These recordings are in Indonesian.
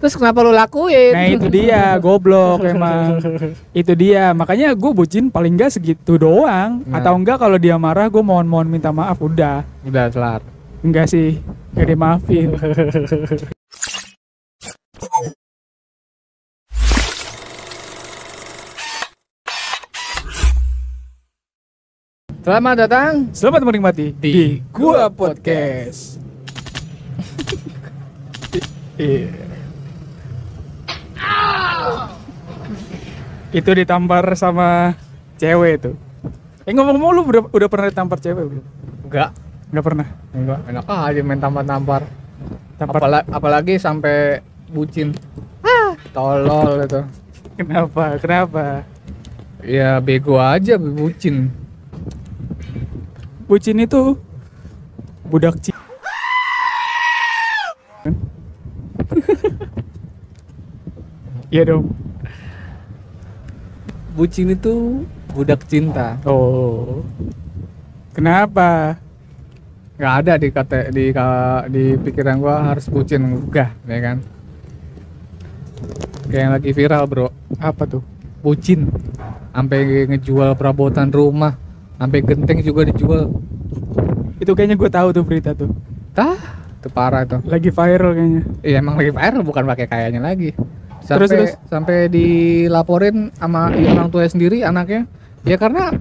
Terus kenapa lu lakuin? Nah itu dia, goblok emang. Itu dia, makanya gue bucin paling enggak segitu doang. Nah. Atau enggak kalau dia marah gue mohon-mohon minta maaf udah. Udah kelar. Enggak sih, gak dimaafin. Selamat datang. Selamat menikmati Di Gua Podcast. Iya. Itu ditampar sama cewek itu. Eh ngomong-ngomong lu udah, udah pernah ditampar cewek belum? Enggak. Enggak pernah. Enggak. Enak aja main tampar-tampar. Tampar Apala- apalagi sampai bucin. Ah, tolol itu. kenapa? Kenapa? Ya bego aja bucin. Bucin itu budak ci Iya dong. Bucin itu budak cinta. Oh. Kenapa? Nggak ada di kata di di pikiran gua harus bucin enggak, ya kan? Kayak yang lagi viral, Bro. Apa tuh? Bucin. Sampai ngejual perabotan rumah, sampai genteng juga dijual. Itu kayaknya gue tahu tuh berita tuh. Tah, itu parah itu. Lagi viral kayaknya. Iya emang lagi viral bukan pakai kayaknya lagi. Sampai Terus, terus? sampai dilaporin sama orang tua sendiri anaknya. Ya karena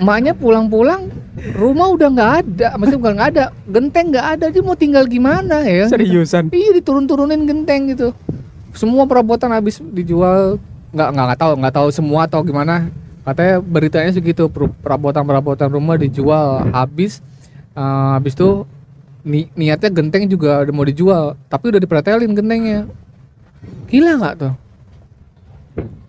emaknya pulang-pulang rumah udah nggak ada, maksudnya bukan nggak ada, genteng nggak ada, dia mau tinggal gimana ya? Seriusan? Iya diturun-turunin genteng gitu. Semua perabotan habis dijual nggak nggak nggak tahu nggak tahu semua atau gimana. Katanya beritanya segitu per- perabotan-perabotan rumah dijual habis. Eh, habis itu ni- niatnya genteng juga udah mau dijual, tapi udah dipretelin gentengnya. Gila nggak tuh?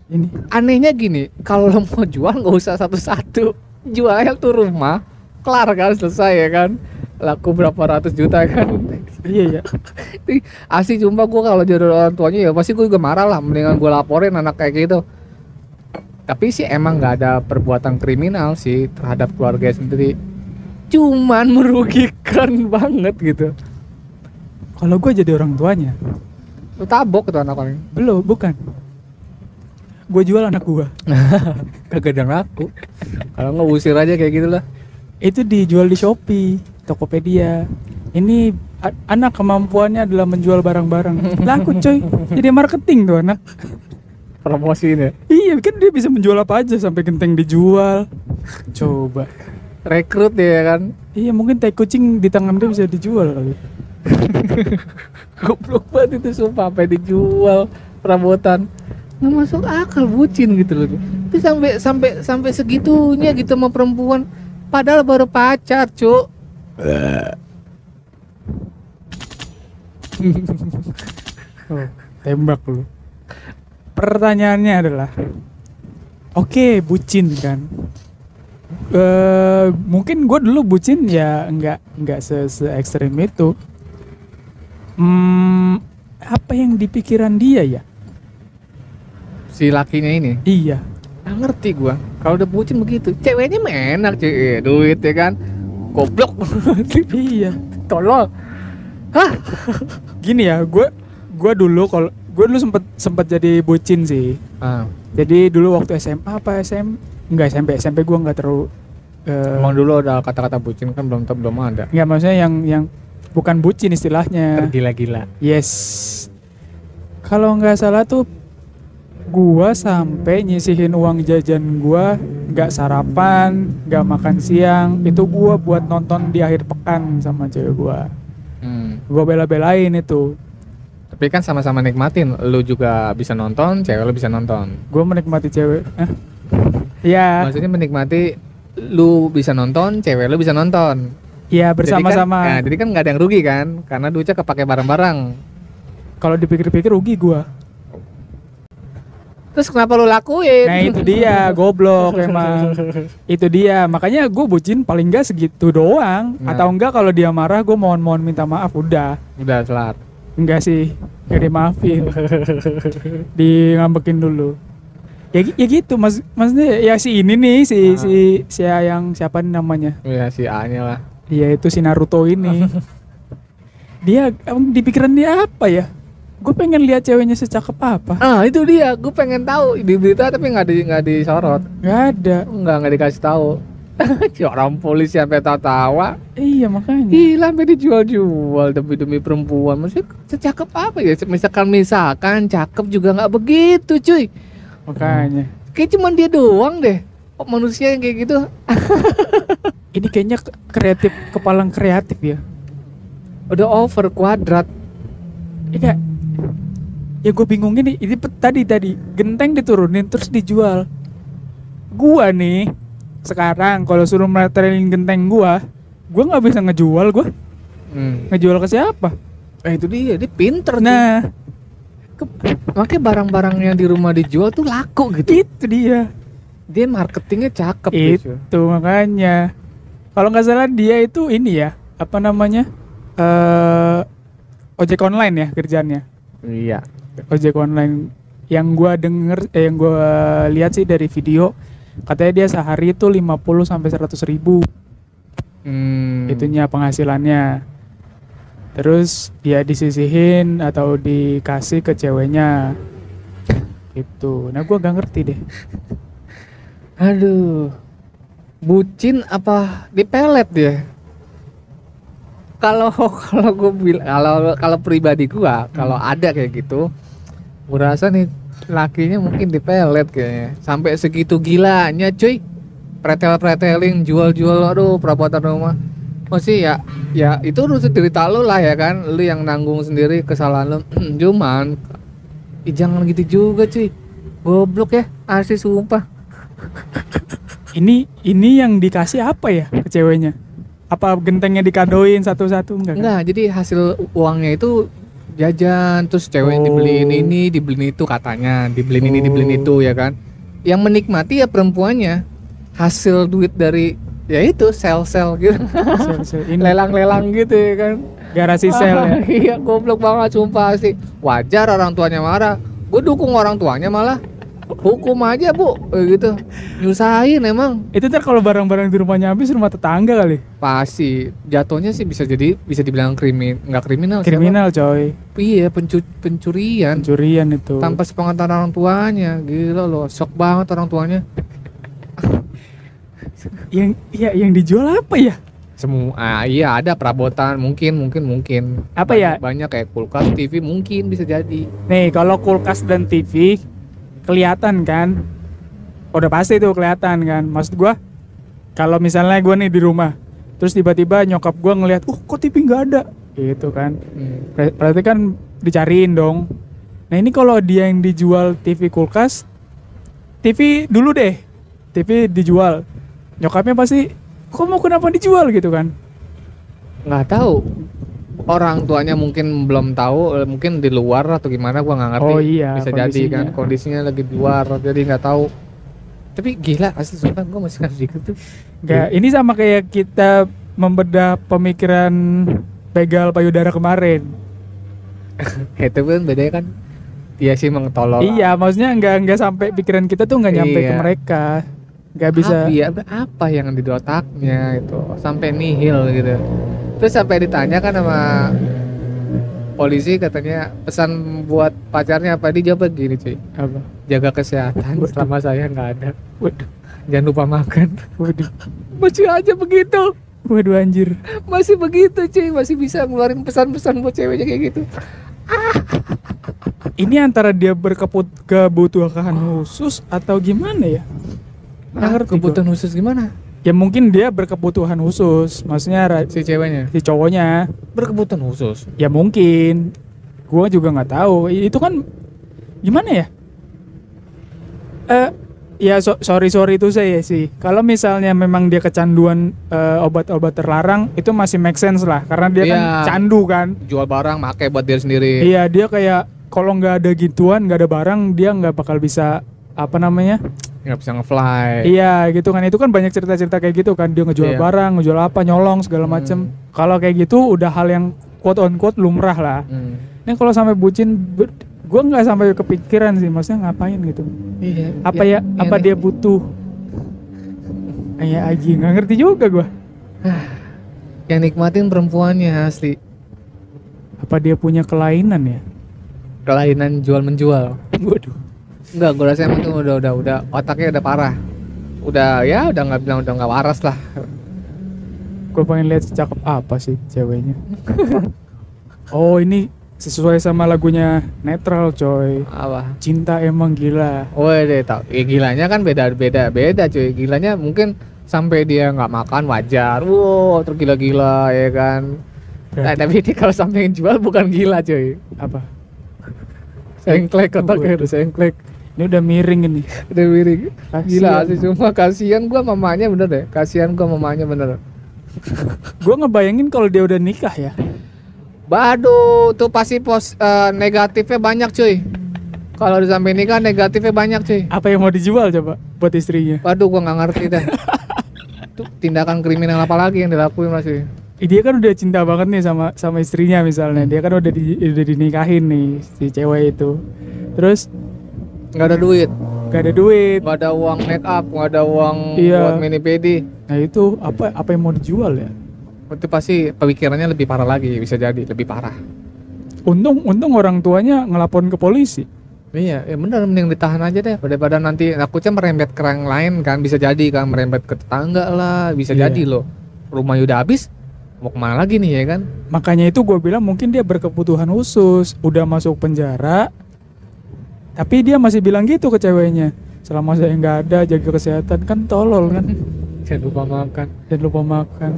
Ini Anehnya gini, kalau lo mau jual nggak usah satu-satu, jual aja tuh rumah, kelar kan selesai ya kan, laku berapa ratus juta kan. iya ya. Asli cuma gue kalau jadi orang tuanya ya pasti gue juga marah lah Mendingan gue laporin anak kayak gitu Tapi sih emang gak ada perbuatan kriminal sih terhadap keluarga sendiri Cuman merugikan banget gitu Kalau gue jadi orang tuanya, Lu tabok tuh anak paling belum, bukan. Gue jual anak gue. Kagak ada ngaku Kalau nggak usir aja kayak gitu lah Itu dijual di Shopee, Tokopedia. Ini anak kemampuannya adalah menjual barang-barang. Laku coy. Jadi marketing tuh anak. Promosiin ya Iya kan dia bisa menjual apa aja sampai genteng dijual. Coba. Rekrut ya kan Iya mungkin tai kucing di tangan dia bisa dijual kali. Goblok banget itu sumpah Sampai dijual perabotan nggak masuk akal bucin gitu loh itu sampai sampai sampai segitunya gitu sama perempuan padahal baru pacar cuk Oh, tembak lu. Pertanyaannya adalah, oke bucin kan? Eh mungkin gue dulu bucin ya nggak nggak se, se ekstrim itu. Hmm, apa yang di pikiran dia ya? si lakinya ini Iya. nggak ngerti gua kalau udah bucin begitu ceweknya mah enak cuy Iya, duit ya kan goblok iya. tolol hah Gini ya, gue gue dulu kalau gue dulu sempet sempet jadi bucin sih. ah, Jadi dulu waktu SMA apa SM? Enggak SMP, SMP gue nggak terlalu. eh, emang dulu ada kata-kata bucin kan belum belum ada Nggak maksudnya yang yang bukan bucin istilahnya. tergila-gila Yes. Kalau nggak salah tuh gua sampai nyisihin uang jajan gua nggak sarapan, nggak makan siang, itu gua buat nonton di akhir pekan sama cewek gua. hmm. Gua bela-belain itu. tapi kan sama-sama nikmatin lu juga bisa nonton cewek lu bisa nonton Gua menikmati cewek. Hah? Iya, maksudnya menikmati lu bisa nonton cewek lu bisa nonton iya Jadi kan- bersama-sama. nah, jadi kan nggak ada yang rugi kan karena duitnya kepake bareng-bareng Kalau dipikir-pikir rugi gua. terus kenapa lu lakuin Nah itu dia, goblok emang. Itu dia, makanya gue bucin paling enggak segitu doang. Nah. Atau enggak kalau dia marah gue mohon-mohon minta maaf udah. udah kelar Enggak sih, gak dimaafin. Di ngambekin dulu. Ya, ya gitu, mas, maksudnya ya si ini nih si Ah. si si yang siapa namanya? ya si A nya lah Iya itu si Naruto ini. dia di pikiran dia apa ya? gue pengen lihat ceweknya secakep apa Ah itu dia, gue pengen tahu di berita tapi nggak di nggak disorot, nggak ada nggak nggak dikasih tahu. Orang polisi sampai tawa-tawa, iya makanya gila sampai dijual-jual demi demi perempuan. Maksudnya secakep apa ya? Misalkan misalkan cakep juga nggak begitu cuy. makanya Kayak cuman dia doang deh. Oh, manusia yang kayak gitu. ini kayaknya ke- kreatif kepalang kreatif ya Udah over kuadrat. ini kayak ya gue bingung ini ini tadi tadi genteng diturunin terus dijual gua nih sekarang kalau suruh materialin genteng gua gua nggak bisa ngejual gua Hmm. ngejual ke siapa Nah itu dia, dia pinter. Nah, nah makanya barang-barang yang di rumah dijual tuh laku gitu. itu dia Dia marketingnya cakep gitu. itu makanya kalau nggak salah dia itu ini ya apa namanya eh ojek online ya kerjanya Iya. ojek online. Yang gua denger eh, yang gua lihat sih dari video katanya dia sehari itu 50 sampai 100 ribu. Hmm. itunya penghasilannya. Terus dia disisihin atau dikasih ke ceweknya. Itu nah gua gak ngerti deh. Aduh. Bucin apa dipelet dia? Kalau kalau gue bilang kalau kalau pribadi gua kalau ada kayak gitu, gue rasa nih lakinya mungkin dipelet kayaknya. Sampai segitu gilanya, cuy. Pretel-pretelin, jual-jual, aduh perabotan rumah. Masih ya, ya itu urusan cerita lu lah ya kan, lu yang nanggung sendiri kesalahan lu. Cuman, ih, jangan gitu juga cuy. Goblok ya, asli sumpah. ini ini yang dikasih apa ya ke ceweknya apa gentengnya dikadoin satu-satu enggak kan? Enggak, jadi hasil uangnya itu jajan, terus cewek Oh. dibeliin ini, dibeliin itu katanya, dibeliin ini, dibeliin Oh. itu ya kan. Yang menikmati ya perempuannya. Hasil duit dari ya itu sel-sel gitu, Sel- sel- ini lelang-lelang gitu ya kan. garasi sel ya iya, goblok banget sumpah sih. Wajar orang tuanya marah. Gue dukung orang tuanya malah. Hukum aja, Bu. Gitu. Nyusahin emang. itu ntar kalau barang-barang di rumahnya habis rumah tetangga kali Pasti jatuhnya sih bisa jadi bisa dibilang krimin, nggak kriminal kriminal coy Iya, pencu- pencurian pencurian itu tanpa sepengetahuan orang tuanya. Gila loh, shock banget orang tuanya. yang ya yang dijual apa ya Semua ah, iya ada perabotan mungkin mungkin mungkin. Apa banyak, ya? Banyak kayak kulkas, TV mungkin bisa jadi. nih kalau kulkas dan TV kelihatan kan? Udah pasti tuh kelihatan kan? Maksud gua kalau misalnya gua nih di rumah terus tiba-tiba nyokap gua ngelihat uh kok TV nggak ada? Gitu kan. Hmm. Ber- berarti kan dicariin dong. Nah ini kalau dia yang dijual TV kulkas TV dulu deh. TV dijual. Nyokapnya pasti kok mau kenapa dijual? Gitu kan. Nggak tahu. Orang tuanya mungkin belum tahu, eh, mungkin di luar atau gimana gua nggak ngerti. Oh iya, bisa jadi kan kondisinya lagi di luar, jadi nggak tahu. Tapi gila, asli sumpah gua masih nggak gitu tuh. Nggak, ini sama kayak kita membedah pemikiran begal payudara kemarin Itu kan bedanya kan Iya sih emang tolol. iya maksudnya nggak nggak sampai pikiran kita tuh nggak nyampe ke Iya. mereka nggak bisa apa, ya, apa yang di otaknya itu sampai nihil gitu terus sampai ditanya kan sama polisi katanya pesan buat pacarnya apa? Dia jawab gini cuy. Apa? Jaga kesehatan Waduh. selama saya nggak ada. Waduh. Jangan lupa makan. Waduh. Masih aja begitu. Waduh anjir. Masih begitu cuy. Masih bisa ngeluarin pesan-pesan buat ceweknya kayak gitu. Ini antara dia berkeput kebutuhan khusus atau gimana ya? Ah, gua. kebutuhan khusus gimana ya mungkin dia berkebutuhan khusus. Maksudnya si ceweknya? si cowoknya. Berkebutuhan khusus? Ya mungkin. Gua juga nggak tahu. Itu kan gimana ya? Eh ya so- sorry sorry itu saya sih. Kalau misalnya memang dia kecanduan eh, obat-obat terlarang itu masih make sense lah. Karena dia kan Iya. candu kan. Jual barang make buat dia sendiri. Iya dia kayak kalau nggak ada gituan nggak ada barang dia nggak bakal bisa apa namanya nggak bisa ngefly Iya gitu kan itu kan banyak cerita-cerita kayak gitu kan dia ngejual Iya. barang, ngejual apa, nyolong segala macem. Kalau kayak gitu udah hal yang quote on quote lumrah lah. Hmm. Ini kalau sampai bucin, gue nggak sampai kepikiran sih, maksudnya ngapain gitu? Iya. Apa ya? apa dia butuh? Kayak aji nggak ngerti juga gue. yang nikmatin perempuannya asli Apa dia punya kelainan ya? kelainan jual menjual Waduh. Enggak gue rasa emang tuh udah udah udah otaknya udah parah udah ya udah nggak bilang udah nggak waras lah Gue pengen lihat secakep apa sih ceweknya. oh ini sesuai sama lagunya netral coy. apa Cinta emang gila. Woi deh tau, ya, gilanya kan beda beda beda cuy. Gilanya mungkin sampai dia nggak makan wajar, wow tergila-gila ya kan. Nah, tapi ini kalau sampai yang jual bukan gila cuy. apa? Sengklek otaknya Waduh. udah sengklek. Ini udah miring ini. Udah miring. Gila Kasian. sih cuma kasihan gua mamanya bener deh. Kasihan gua mamanya bener. Gue ngebayangin kalau dia udah nikah ya. Baduh, tuh pasti pos eh, negatifnya banyak cuy. Kalau di samping nikah negatifnya banyak cuy. Apa yang mau dijual coba buat istrinya? Waduh, gua nggak ngerti dah. Tuh tindakan kriminal apa lagi yang dilakuin masih? Eh, Dia kan udah cinta banget nih sama sama istrinya misalnya. Dia kan udah di, udah dinikahin nih si cewek itu. Terus Nggak ada duit, gak ada duit. nggak ada uang make up, nggak ada uang Iya. buat mini pedi. Nah itu apa apa yang mau dijual ya? Itu pasti pemikirannya lebih parah lagi, bisa jadi lebih parah. Untung untung orang tuanya ngelapor ke polisi. Iya, ya bener mending ditahan aja deh daripada nanti takutnya merembet ke yang lain kan bisa jadi kan merembet ke tetangga lah bisa Iya. jadi loh rumahnya udah habis mau ke mana lagi nih ya kan Makanya itu gue bilang mungkin dia berkebutuhan khusus, udah masuk penjara, tapi dia masih bilang gitu ke ceweknya. Selama saya nggak ada jaga kesehatan kan tolol kan, jangan lupa makan dan lupa makan.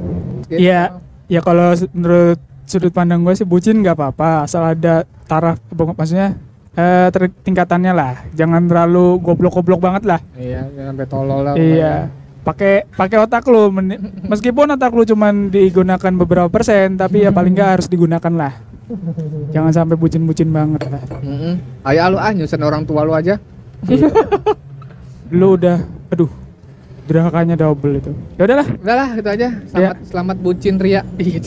Iya, ya kalau menurut sudut pandang gue sih bucin nggak apa-apa, asal ada taraf, maksudnya eh, tingkatannya lah, jangan terlalu goblok-goblok banget lah. iya jangan sampai tolol lah Iya. Pakai pakai otak lu meskipun otak lu cuman digunakan beberapa persen tapi ya paling nggak harus digunakan lah. Jangan sampai bucin-bucin banget lah. Mm-mm. ayo lu ah nyusahin orang tua lu aja Lu udah aduh. Durhakanya double itu. Ya udahlah. udahlah itu aja selamat selamat bucin Ria Iya.